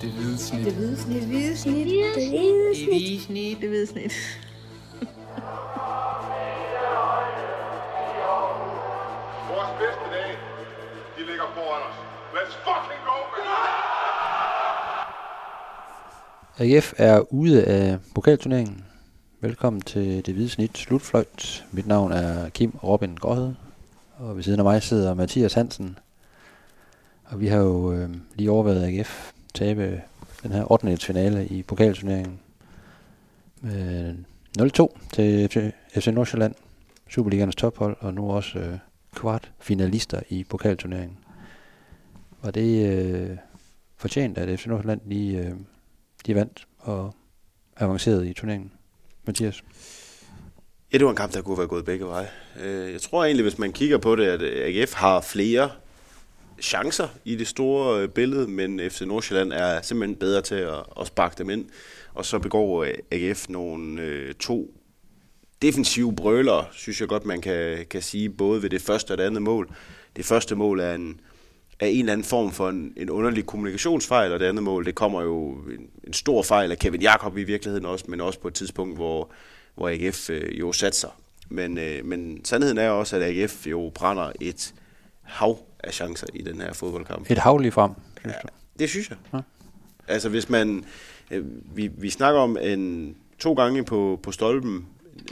Det hvide snit. Det hvide snit. Det hvide snit. Det hvide Det hvide snit. Det hvide snit. Vores bedste dage, de ligger foran os. Let's fucking go, man! AGF er ude af pokalturneringen. Velkommen til det hvide snit slutfløjt. Mit navn er Kim Robin Gråhed, og ved siden af mig sidder Mathias Hansen. Og vi har jo øh, lige overvejet AGF tabe den her 8. finale i pokalturneringen med 0-2 til FC, FC Nordsjælland, Superligans tophold, og nu også øh, kvartfinalister i pokalturneringen. Var det øh, fortjent, at FC Nordsjælland lige... Øh, de vandt og avancerede i turneringen. Mathias? Ja, det var en kamp, der kunne være gået begge veje. Øh, jeg tror egentlig, hvis man kigger på det, at AGF har flere chancer i det store øh, billede, men FC Nordsjælland er simpelthen bedre til at, at sparke dem ind. Og så begår øh, AGF nogle øh, to defensive brøler, synes jeg godt, man kan, kan sige, både ved det første og det andet mål. Det første mål er en, er en eller anden form for en, en underlig kommunikationsfejl, og det andet mål, det kommer jo en, en stor fejl af Kevin Jakob i virkeligheden også, men også på et tidspunkt, hvor, hvor AGF øh, jo satser. Men, øh, men sandheden er også, at AGF jo brænder et hav af chancer i den her fodboldkamp. Et hav lige frem, synes Ja, du? det synes jeg. Ja. Altså hvis man, øh, vi, vi snakker om en to gange på, på stolpen,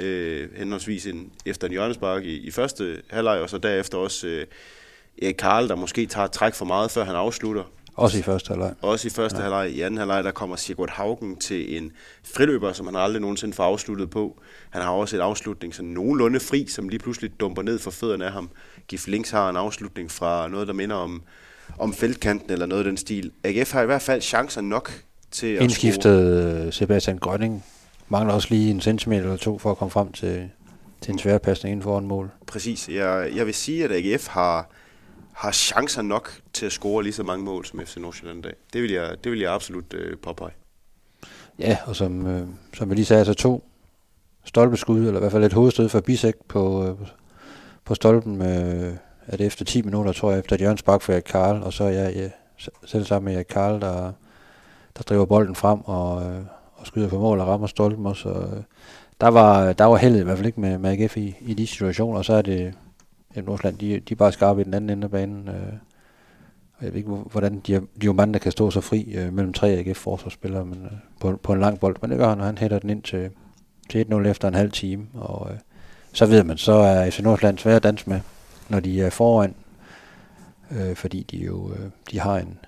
øh, henholdsvis en, efter en hjørnespark i, i første halvleg, og så derefter også øh, Erik Karl, der måske tager et træk for meget, før han afslutter. Også i første halvleg. Også i første ja. halvleg. I anden halvleg, der kommer Sigurd Haugen til en friløber, som han aldrig nogensinde får afsluttet på. Han har også et afslutning, sådan nogenlunde fri, som lige pludselig dumper ned for fødderne af ham. Gif Links har en afslutning fra noget, der minder om, om feltkanten eller noget af den stil. AGF har i hvert fald chancer nok til at. Indskiftet Sebastian Grønning mangler også lige en centimeter eller to for at komme frem til, til en sværpasning inden foran mål. Præcis. Jeg, jeg vil sige, at AGF har, har chancer nok til at score lige så mange mål som FC Nordsjælland i dag. Det vil jeg, det vil jeg absolut øh, påpege. Ja, og som, øh, som vi lige sagde, så to stolpeskud, eller i hvert fald et hovedstød for Bisek på, øh, på stolpen øh, er det efter 10 minutter, tror jeg, efter et hjørnspark for Erik Karl, og så er jeg ja, selv sammen med Erik Karl, der, der driver bolden frem og, øh, og skyder på mål og rammer stolpen også. Og, øh, der var, der var heldet i hvert fald ikke med, med AGF i, i de situationer, og så er det ja, Nordsjælland, de, de er bare skarpe i den anden ende af banen. Øh, og jeg ved ikke, hvordan de er, de er jo der kan stå så fri øh, mellem tre AGF-forsvarsspillere men, øh, på, på en lang bold. Men det gør han, og han hætter den ind til, til 1-0 efter en halv time. Og øh, så ved man, så er FC Nordsjælland svære at danse med, når de er foran. Øh, fordi de jo øh, de har en,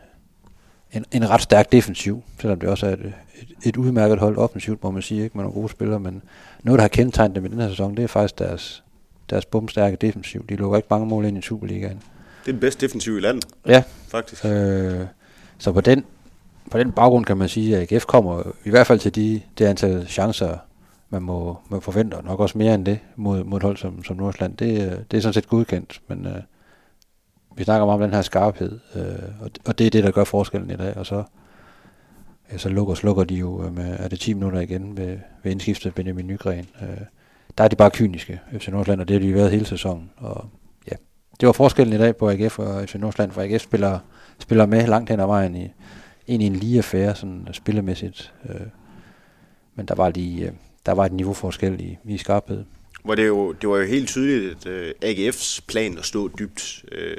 en, en ret stærk defensiv, selvom det også er et, et, et udmærket hold offensivt, må man sige, ikke med nogle gode spillere. Men noget, der har kendetegnet dem i den her sæson, det er faktisk deres, deres bumstærke defensiv. De lukker ikke mange mål ind i Superligaen. Det er den bedste defensiv i landet, Ja, faktisk. Øh, så på den, på den baggrund kan man sige, at AGF kommer i hvert fald til de, det antal chancer, man må, må forvente, og nok også mere end det mod, mod et hold som, som Nordsjælland. Det, øh, det er sådan set godkendt, men øh, vi snakker meget om den her skarphed, øh, og, og det er det, der gør forskellen i dag, og så, ja, så lukker, slukker de jo øh, med, er det 10 minutter igen ved, ved indskiftet Benjamin Nygren. Øh, der er de bare kyniske, FC Nordsjælland, og det har de været hele sæsonen, og ja, det var forskellen i dag på AGF og FC Nordsjælland, for AGF spiller, spiller med langt hen ad vejen i, egentlig en lige affære, sådan øh, spillemæssigt. Øh, men der var lige, øh, der var et niveauforskel i, i skarphed. Hvor det, jo, det var jo helt tydeligt, at øh, AGF's plan at stå dybt. Øh.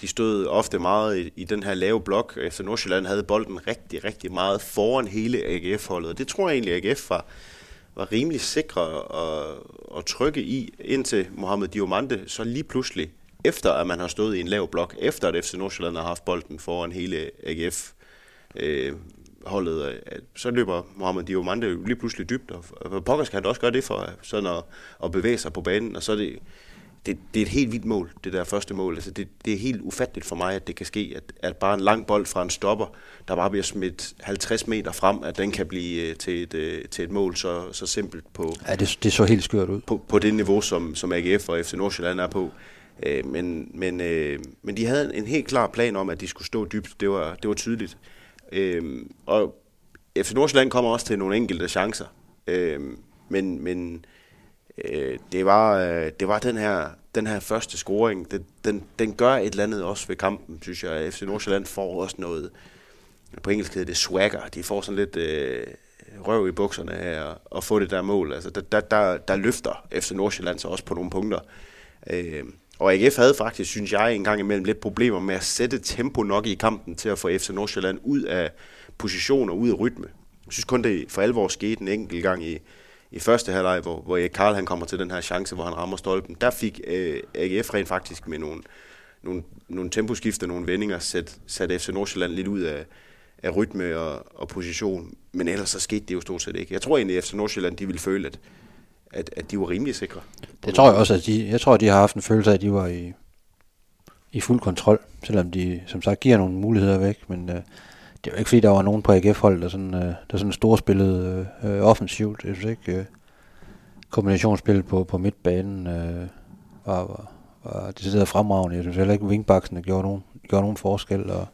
De stod ofte meget i, i den her lave blok. Efter Nordsjælland havde bolden rigtig, rigtig meget foran hele AGF-holdet. Det tror jeg egentlig, AGF var, var rimelig sikre og, og trygge i, indtil Mohamed Diomande så lige pludselig, efter at man har stået i en lav blok, efter at FC Nordsjælland har haft bolden foran hele AGF, øh, holdet, øh, så løber Mohamed Diomande jo lige pludselig dybt, og og pokker skal han da også gøre det for sådan at, at bevæge sig på banen, og så er det, det, det er et helt vildt mål, det der første mål. Altså det, det er helt ufatteligt for mig, at det kan ske, at, at bare en lang bold fra en stopper, der bare bliver smidt 50 meter frem, at den kan blive øh, til et, øh, til et mål så, så simpelt på, Ja, det, det så helt skørt ud. på, på det niveau, som, som AGF og FC Nordsjælland er på. Øh, men, men, øh, men de havde en helt klar plan om, at de skulle stå dybt. Det var, det var tydeligt. Øh, og FC Nordsjælland kommer også til nogle enkelte chancer. Øh, men men øh, det, var, øh, det var den her, den her første scoring. Den, den, den gør et eller andet også ved kampen, synes jeg. FC Nordsjælland får også noget, på engelsk hedder det swagger. De får sådan lidt øh, røv i bukserne her, og, og få det der mål. Altså, der, der, der, der løfter FC Nordsjælland så også på nogle punkter. Øh, og AGF havde faktisk, synes jeg, en gang imellem lidt problemer med at sætte tempo nok i kampen til at få FC Nordsjælland ud af positioner, ud af rytme. Jeg synes kun, det for alvor skete en enkelt gang i, i første halvleg, hvor, hvor Karl han kommer til den her chance, hvor han rammer stolpen. Der fik øh, AGF rent faktisk med nogle, nogle, nogle temposkifter, nogle vendinger, sat, sat FC Nordsjælland lidt ud af, af rytme og, og position. Men ellers så skete det jo stort set ikke. Jeg tror egentlig, at FC Nordsjælland de ville føle, at, at, at de var rimelig sikre. Det tror jeg også, at de, jeg tror, at de har haft en følelse af, at de var i, i fuld kontrol, selvom de som sagt giver nogle muligheder væk, men øh, det er jo ikke fordi, der var nogen på AGF-hold, der sådan, øh, der sådan storspillede øh, offensivt. Jeg synes ikke, øh, kombinationsspil på, på midtbanen øh, var, var, var decideret fremragende. Jeg synes heller ikke, at wingbacksene gjorde nogen, gjorde nogen forskel, og,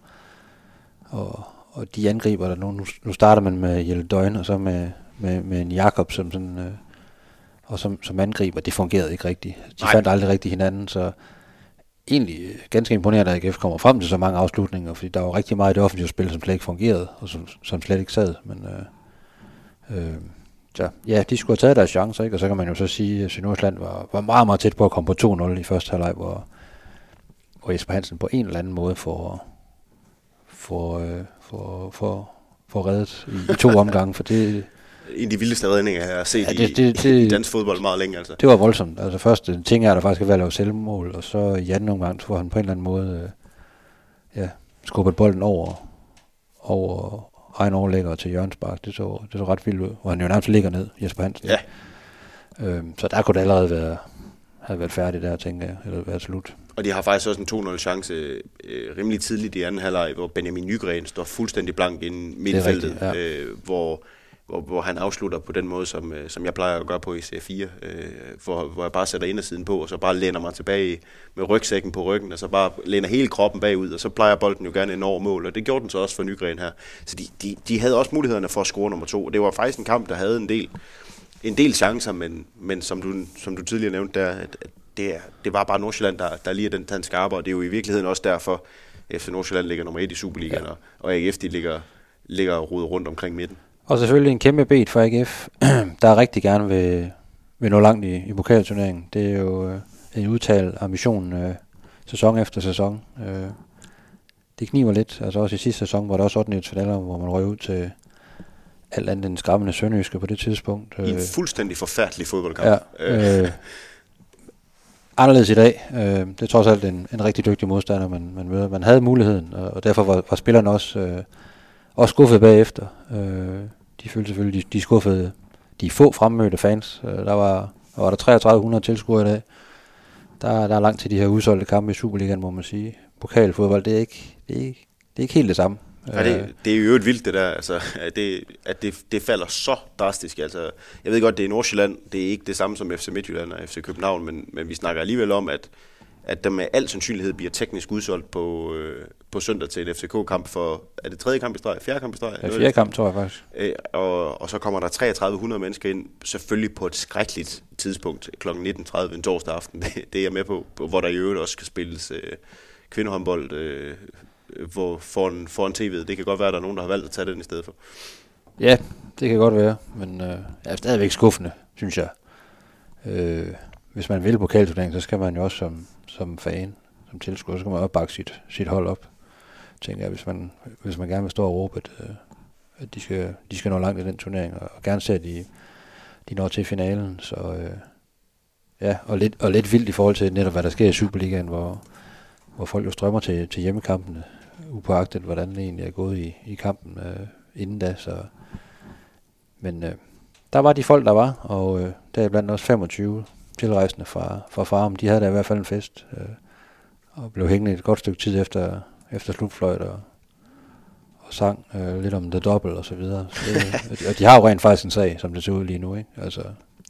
og, og de angriber der nu, nu, nu starter man med Jelle Døgn, og så med, med, med en Jakob, som sådan, øh, og som, som angriber, det fungerede ikke rigtigt. De Nej. fandt aldrig rigtig hinanden, så egentlig øh, ganske imponerende, at AGF kommer frem til så mange afslutninger, fordi der var rigtig meget i det offensive spil, som slet ikke fungerede, og som, som slet ikke sad. Men øh, øh, så, ja, de skulle have taget deres chancer, ikke? og så kan man jo så sige, at Synordsland var, var meget, meget tæt på at komme på 2-0 i første halvleg, hvor, hvor Jesper Hansen på en eller anden måde får, får, øh, får, får, får reddet i, i to omgange, for det, en af de vildeste redninger, jeg har set ja, det, det, det, i dansk fodbold meget længe. Altså. Det var voldsomt. Altså først en ting er, der faktisk er ved at lave selvmål, og så i anden omgang, hvor han på en eller anden måde øh, ja, skubbet bolden over, over egen overlægger til Jørgens Bak. Det så, det så ret vildt ud, hvor han jo nærmest ligger ned, Jesper Hansen. Ja. Øhm, så der kunne det allerede være, have været færdigt der, tænker jeg, eller været slut. Og de har faktisk også en 2-0 chance øh, rimelig tidligt i anden halvleg, hvor Benjamin Nygren står fuldstændig blank inden midtfeltet, rigtigt, ja. øh, hvor hvor, hvor han afslutter på den måde, som, øh, som jeg plejer at gøre på i C4, øh, hvor, hvor jeg bare sætter indersiden på, og så bare læner mig tilbage med rygsækken på ryggen, og så bare læner hele kroppen bagud, og så plejer bolden jo gerne en over mål, og det gjorde den så også for Nygren her. Så de, de, de havde også mulighederne for at score nummer to, og det var faktisk en kamp, der havde en del, en del chancer, men, men som, du, som du tidligere nævnte der, at, det, det var bare Nordsjælland, der, der lige er den tand skarpe, og det er jo i virkeligheden også derfor, FC Nordsjælland ligger nummer et i Superligaen, ja. og, og AGF de ligger, ligger rodet rundt omkring midten. Og selvfølgelig en kæmpe bed for AGF, der rigtig gerne vil, vil nå langt i, i pokalturneringen. Det er jo øh, en udtalt ambition øh, sæson efter sæson. Øh, det kniver lidt. Altså også i sidste sæson var der også 8. finaler, hvor man røg ud til alt andet end skræmmende sønderjyske på det tidspunkt. I en øh, fuldstændig forfærdelig fodboldkamp. Ja, øh, anderledes i dag. Øh, det er trods alt en, en rigtig dygtig modstander, man, man møder. Man havde muligheden, og, og derfor var, var spillerne også, øh, også skuffet bagefter. Øh, de følte selvfølgelig, de, de skuffede de få fremmødte fans. Øh, der var, der var der 3300 tilskuere i dag. Der, der er langt til de her udsolgte kampe i Superligaen, må man sige. Pokalfodbold, det er ikke, det er ikke, det er ikke helt det samme. Ja, det, øh. det er jo et vildt det der, altså, at, det, at det, det falder så drastisk. Altså, jeg ved godt, det er Nordsjælland, det er ikke det samme som FC Midtjylland og FC København, men, men vi snakker alligevel om, at at der med al sandsynlighed bliver teknisk udsolgt på, øh, på søndag til en FCK-kamp for, er det tredje kamp i streg? Fjerde kamp i streg? Ja, fjerde kamp, tror jeg faktisk. Øh, og, og så kommer der 3300 mennesker ind, selvfølgelig på et skrækkeligt tidspunkt, kl. 19.30 en torsdag aften, det, det er jeg med på, hvor der i øvrigt også skal spilles øh, kvindehåndbold øh, hvor foran, foran tv'et. Det kan godt være, at der er nogen, der har valgt at tage den i stedet for. Ja, det kan godt være, men øh, er stadigvæk skuffende, synes jeg. Øh, hvis man vil pokalturneringen, så skal man jo også som, som fan, som tilskuer, så skal man også bakke sit, sit hold op. Tænker jeg, hvis man, hvis man gerne vil stå og råbe, at, øh, at de, skal, de skal nå langt i den turnering, og, og gerne se, at de, de når til finalen. Så øh, ja, og lidt, og lidt vildt i forhold til netop, hvad der sker i Superligaen, hvor, hvor folk jo strømmer til, til hjemmekampene, upåagtet hvordan det egentlig er gået i, i kampen øh, inden da. Så, men øh, der var de folk, der var, og øh, der er blandt også 25 tilrejsende fra, fra Farum, de havde da i hvert fald en fest, øh, og blev hængende et godt stykke tid efter, efter slutfløjt, og, og sang øh, lidt om The Double og så videre. Så det, og de har jo rent faktisk en sag, som det ser ud lige nu, ikke? Altså,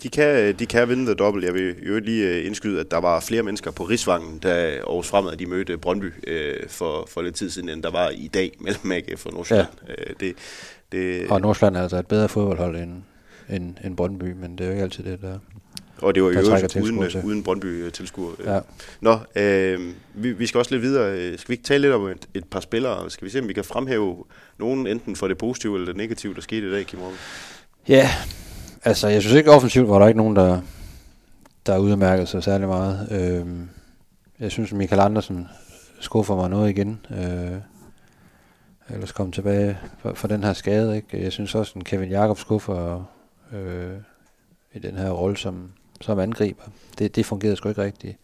de kan, de kan vinde The Double. Jeg vil jo lige øh, indskyde, at der var flere mennesker på Rigsvangen, da Aarhus Fremad de mødte Brøndby øh, for, for lidt tid siden, end der var i dag mellem AGF og Nordsjælland. Ja. Øh, det, det, og Nordsjælland er altså et bedre fodboldhold end, end, end Brøndby, men det er jo ikke altid det, der Og det var jo øvrigt uden, til. uden Brøndby tilskuer. Ja. Nå, øh, vi, vi skal også lidt videre. Øh, Skal vi ikke tale lidt om et, et par spillere? Skal vi se, om vi kan fremhæve nogen enten for det positive eller det negative, der skete i dag, Kim Robben? Ja, altså jeg synes ikke offensivt var der ikke nogen, der, der udmærkede sig særlig meget. Øhm, jeg synes, Michael Andersen skuffer mig noget igen. Øh, ellers kom tilbage fra, fra den her skade. Ikke? Jeg synes også, at Kevin Jakob skuffer øh, i den her rolle som, som angriber. Det, det fungerede sgu ikke rigtigt.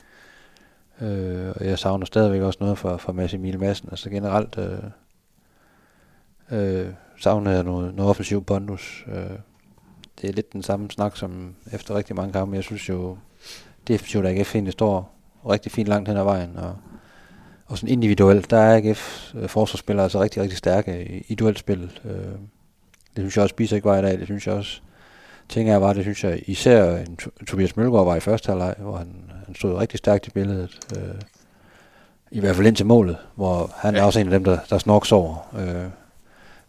Øh, og jeg savner stadigvæk også noget fra, fra Mads Emil Madsen. Altså generelt øh, øh, savner jeg noget, noget offensiv bonus. Øh, det er lidt den samme snak som efter rigtig mange kampe. Jeg synes jo, defensivt AGF egentlig står rigtig fint langt hen ad vejen. Og, og sådan individuelt, der er AGF øh, forsvarsspillere altså rigtig, rigtig stærke i, i duelspil. Øh, det synes jeg også, Bisek var i dag. Det synes jeg også, ting jeg var, det synes jeg især en To- Tobias Mølgaard var i første halvleg, hvor han, han stod rigtig stærkt i billedet. Øh, I hvert fald ind til målet, hvor han ja. er også en af dem, der, der snorks over. Øh,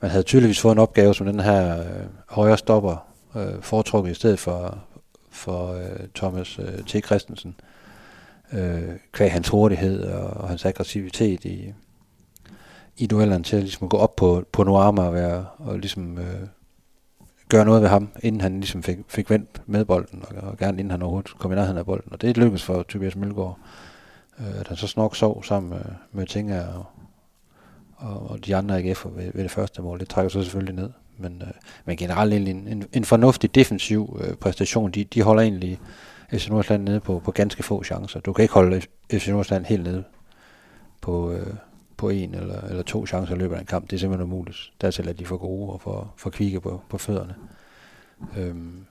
man havde tydeligvis fået en opgave som den her øh, højre stopper øh, foretrukket i stedet for, for øh, Thomas øh, T. Christensen. Øh, kvæg hans hurtighed og, og hans aggressivitet i, i duellerne til at ligesom gå op på, på Noama og, være, og ligesom øh, gøre noget ved ham, inden han ligesom fik, fik vendt med bolden, og, og gerne inden han overhovedet kom i nærheden af bolden. Og det lykkedes for Tobias Mølgaard, øh, at han så snok sov sammen med, med Tinga og, og, og de andre AGF'er ved, ved det første mål. Det trækker så selvfølgelig ned. Men, øh, men generelt egentlig en, en, en fornuftig defensiv øh, præstation. De, de holder egentlig FC Nordsjælland nede på, på ganske få chancer. Du kan ikke holde FC Nordsjælland helt nede på, øh, på en eller, eller to chancer i løbet af en kamp. Det er simpelthen umuligt. Der er de for gode og for, for kvikke på, på fødderne. Øhm,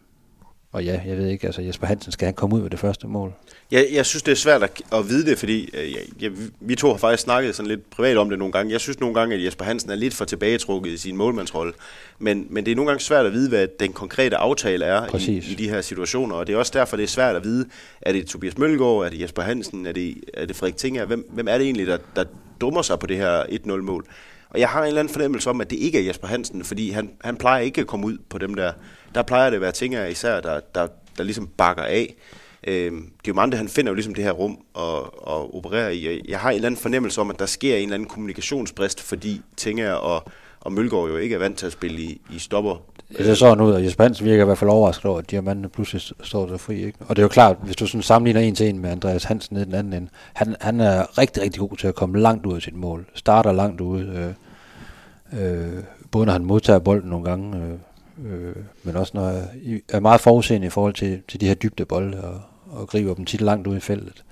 og ja, jeg ved ikke, altså Jesper Hansen, skal han komme ud ved det første mål? Jeg, jeg synes, det er svært at, at vide det, fordi øh, jeg, jeg, vi to har faktisk snakket sådan lidt privat om det nogle gange. Jeg synes nogle gange, at Jesper Hansen er lidt for tilbagetrukket i sin målmandsrolle. Men, men det er nogle gange svært at vide, hvad den konkrete aftale er i, i de her situationer. Og det er også derfor, det er svært at vide, er det Tobias Mølgaard, er det Jesper Hansen, er det, er det Frederik Tinger? Hvem, hvem er det egentlig, der, der dummer sig på det her 1-0-mål? Og jeg har en eller anden fornemmelse om, at det ikke er Jesper Hansen, fordi han, han plejer ikke at komme ud på dem der. Der plejer det at være Tinger især, der, der, der ligesom bakker af. Øh, det er jo meget, han finder jo ligesom det her rum og, og opererer i. Jeg- har en eller anden fornemmelse om, at der sker en eller anden kommunikationsbrist, fordi Tinger og, og Mølgaard jo ikke er vant til at spille i, i stopper. Det ser sådan ud, og Jesper Hansen virker i hvert fald overrasket over, at diamanten pludselig står der fri. Ikke? Og det er jo klart, hvis du sådan sammenligner en til en med Andreas Hansen nede den anden ende, han, han er rigtig, rigtig god til at komme langt ud af sit mål. Starter langt ude, øh, øh, både når han modtager bolden nogle gange, øh, øh, men også når I er meget forudseende i forhold til, til de her dybde bolde, og, og griber dem tit langt ud i feltet.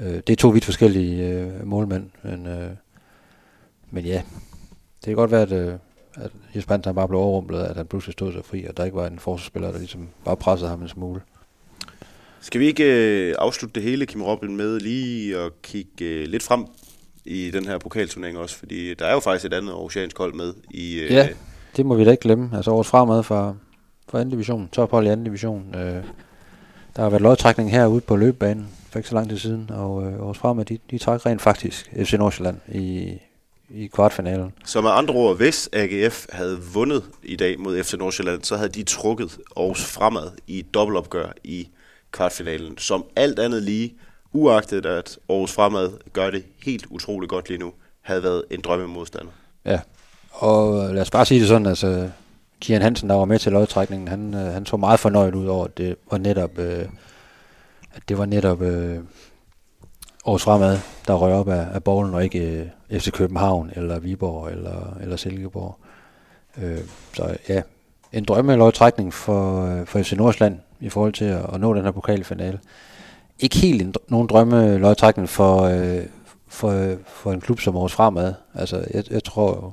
Øh, det er to vidt forskellige øh, målmænd, men, øh, men ja, det kan godt være, at, øh, at Jesper Hansen bare blev overrumplet, at han pludselig stod så fri, og der ikke var en forsvarsspiller, der ligesom bare pressede ham en smule. Skal vi ikke øh, afslutte det hele, Kim Robin, med lige at kigge øh, lidt frem i den her pokalturnering også? Fordi der er jo faktisk et andet oceansk hold med i... Øh, Ja, det må vi da ikke glemme. Altså årets fremad fra, fra anden division, tophold i anden division. Øh, der har været lodtrækning herude på løbebanen for ikke så lang tid siden, og øh, årets fremad, de, de træk rent faktisk FC Nordsjælland i, i kvartfinalen. Så med andre ord, hvis AGF havde vundet i dag mod FC Nordsjælland, så havde de trukket Aarhus fremad i et dobbeltopgør i kvartfinalen. Som alt andet lige, uagtet at Aarhus fremad gør det helt utroligt godt lige nu, havde været en drømmemodstander. Ja, og øh, lad os bare sige det sådan, altså Kian Hansen, der var med til lodtrækningen, han, øh, han så meget fornøjet ud over, at det var netop, øh, at det var netop øh, års fremad, der røg op af, af bolden, og ikke øh, FC København, eller Viborg, eller, eller Silkeborg. Øh, så ja, en drømmelodtrækning for, øh, for FC Nordsjælland i forhold til at, at nå den her pokalfinale. Ikke helt en, nogen drømmelodtrækning for, øh, for, øh, for en klub som Aarhus Fremad. Altså, jeg, jeg tror jo,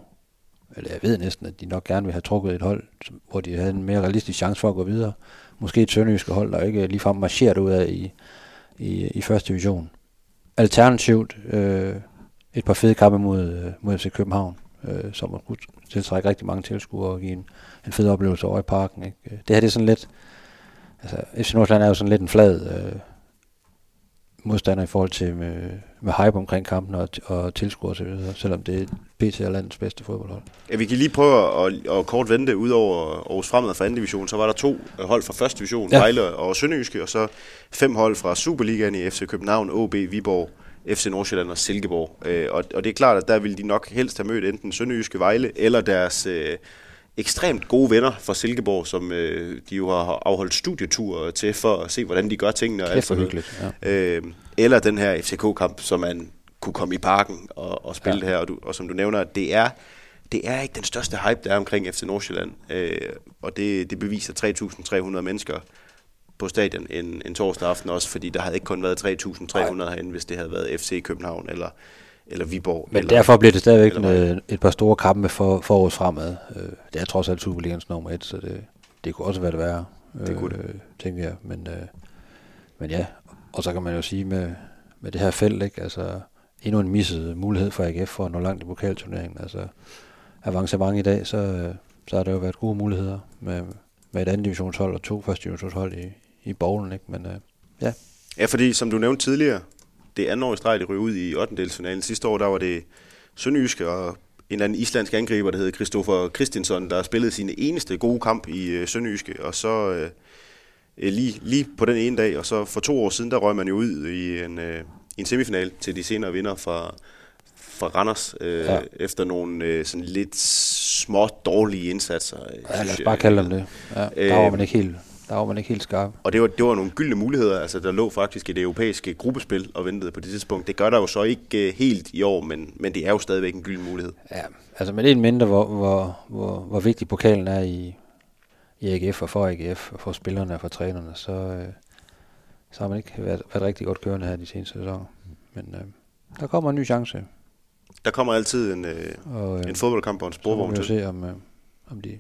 eller jeg ved næsten, at de nok gerne vil have trukket et hold, hvor de havde en mere realistisk chance for at gå videre. Måske et sønderjyske hold, der ikke ligefrem marcheret ud af i, i, i første division. Alternativt øh, et par fede kampe mod, øh, mod FC København, øh, som har kunne tiltrække rigtig mange tilskuere og give en, en fed oplevelse over i parken. Ikke? Det her det er sådan lidt, altså FC Nordsjælland er jo sådan lidt en flad øh, modstander i forhold til med, med hype omkring kampen og, og tilskuer osv., selvom det er BT er landets bedste fodboldhold. Ja, vi kan lige prøve at, at kort vente ud over Aarhus Fremad fra anden division. Så var der to hold fra første division, ja. Vejle og Sønderjyske, og så fem hold fra Superligaen i FC København, OB, Viborg, FC Nordsjælland og Silkeborg. Øh, og, og det er klart, at der ville de nok helst have mødt enten Sønderjyske Vejle eller deres øh, ekstremt gode venner fra Silkeborg, som øh, de jo har afholdt studietur til for at se, hvordan de gør tingene. Og alt for hyggeligt, ja. øh, Eller den her FCK-kamp, som man kunne komme i parken og, og spille ja. det her. Og, du, og som du nævner, det er, det er ikke den største hype, der er omkring FC Nordsjælland. Øh, og det, det beviser 3.300 mennesker på stadion en, en torsdag aften også, fordi der havde ikke kun været 3.300 herinde, hvis det havde været FC København eller eller Viborg. Men eller, derfor bliver det stadigvæk en, et par store kampe for, for året fremad. Øh, det er trods alt Superligans nummer et, så det, det kunne også være det værre, det kunne øh, tænker jeg. Men, øh, men ja, og så kan man jo sige med, med det her felt, ikke? Altså, endnu en misset mulighed for AGF for at nå langt i pokalturneringen. Altså, avancement i dag, så, så har der jo været gode muligheder med, med et andet divisionshold og to første divisionshold i, i bowlen, ikke? Men øh, ja. Ja, fordi som du nævnte tidligere, det andet år i streg, det ryger ud i 8. delsfinalen. Sidste år, der var det Sønderjyske og en anden islandsk angriber, der hed Christoffer Christinsson, der spillede sin eneste gode kamp i øh, Sønderjyske, og så øh, lige, lige på den ene dag, og så for to år siden, der røg man jo ud i en, øh, en semifinal til de senere vinder fra, fra Randers, øh, ja. efter nogle øh, sådan lidt små dårlige indsatser. Ja, lad os bare kalde dem det. Ja, der var man ikke helt der var man ikke helt skarp. Og det var, det var nogle gyldne muligheder. Altså, der lå faktisk et europæiske gruppespil og ventede på det tidspunkt. Det gør der jo så ikke uh, helt i år, men, men det er jo stadigvæk en gylden mulighed. Ja, altså med en mindre, hvor, hvor, hvor, hvor vigtig pokalen er i, i AGF og for AGF og for spillerne og for trænerne, så, uh, så har man ikke været, været rigtig godt kørende her de seneste sæsoner. Men uh, der kommer en ny chance. Der kommer altid en, uh, og, uh, en fodboldkamp og en sporvogn til. Så må vi se, om, uh, om de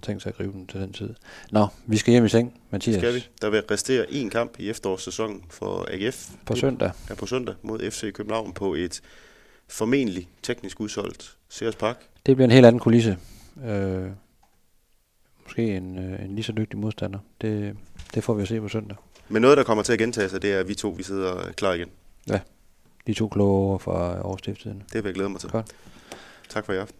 har tænkt sig at gribe den til den tid. Nå, vi skal hjem i seng, Mathias. Skal vi. Der vil restere én kamp i efterårssæsonen for AGF. På søndag. Ja, på søndag mod FC København på et formentlig teknisk udsolgt Sears Park. Det bliver en helt anden kulisse. Øh, måske en, øh, en lige så dygtig modstander. Det, det får vi at se på søndag. Men noget, der kommer til at gentage sig, det er, at vi to vi sidder klar igen. Ja, de to kloge fra årstiftiden. Det vil jeg glæde mig til. Godt. Tak for i aften.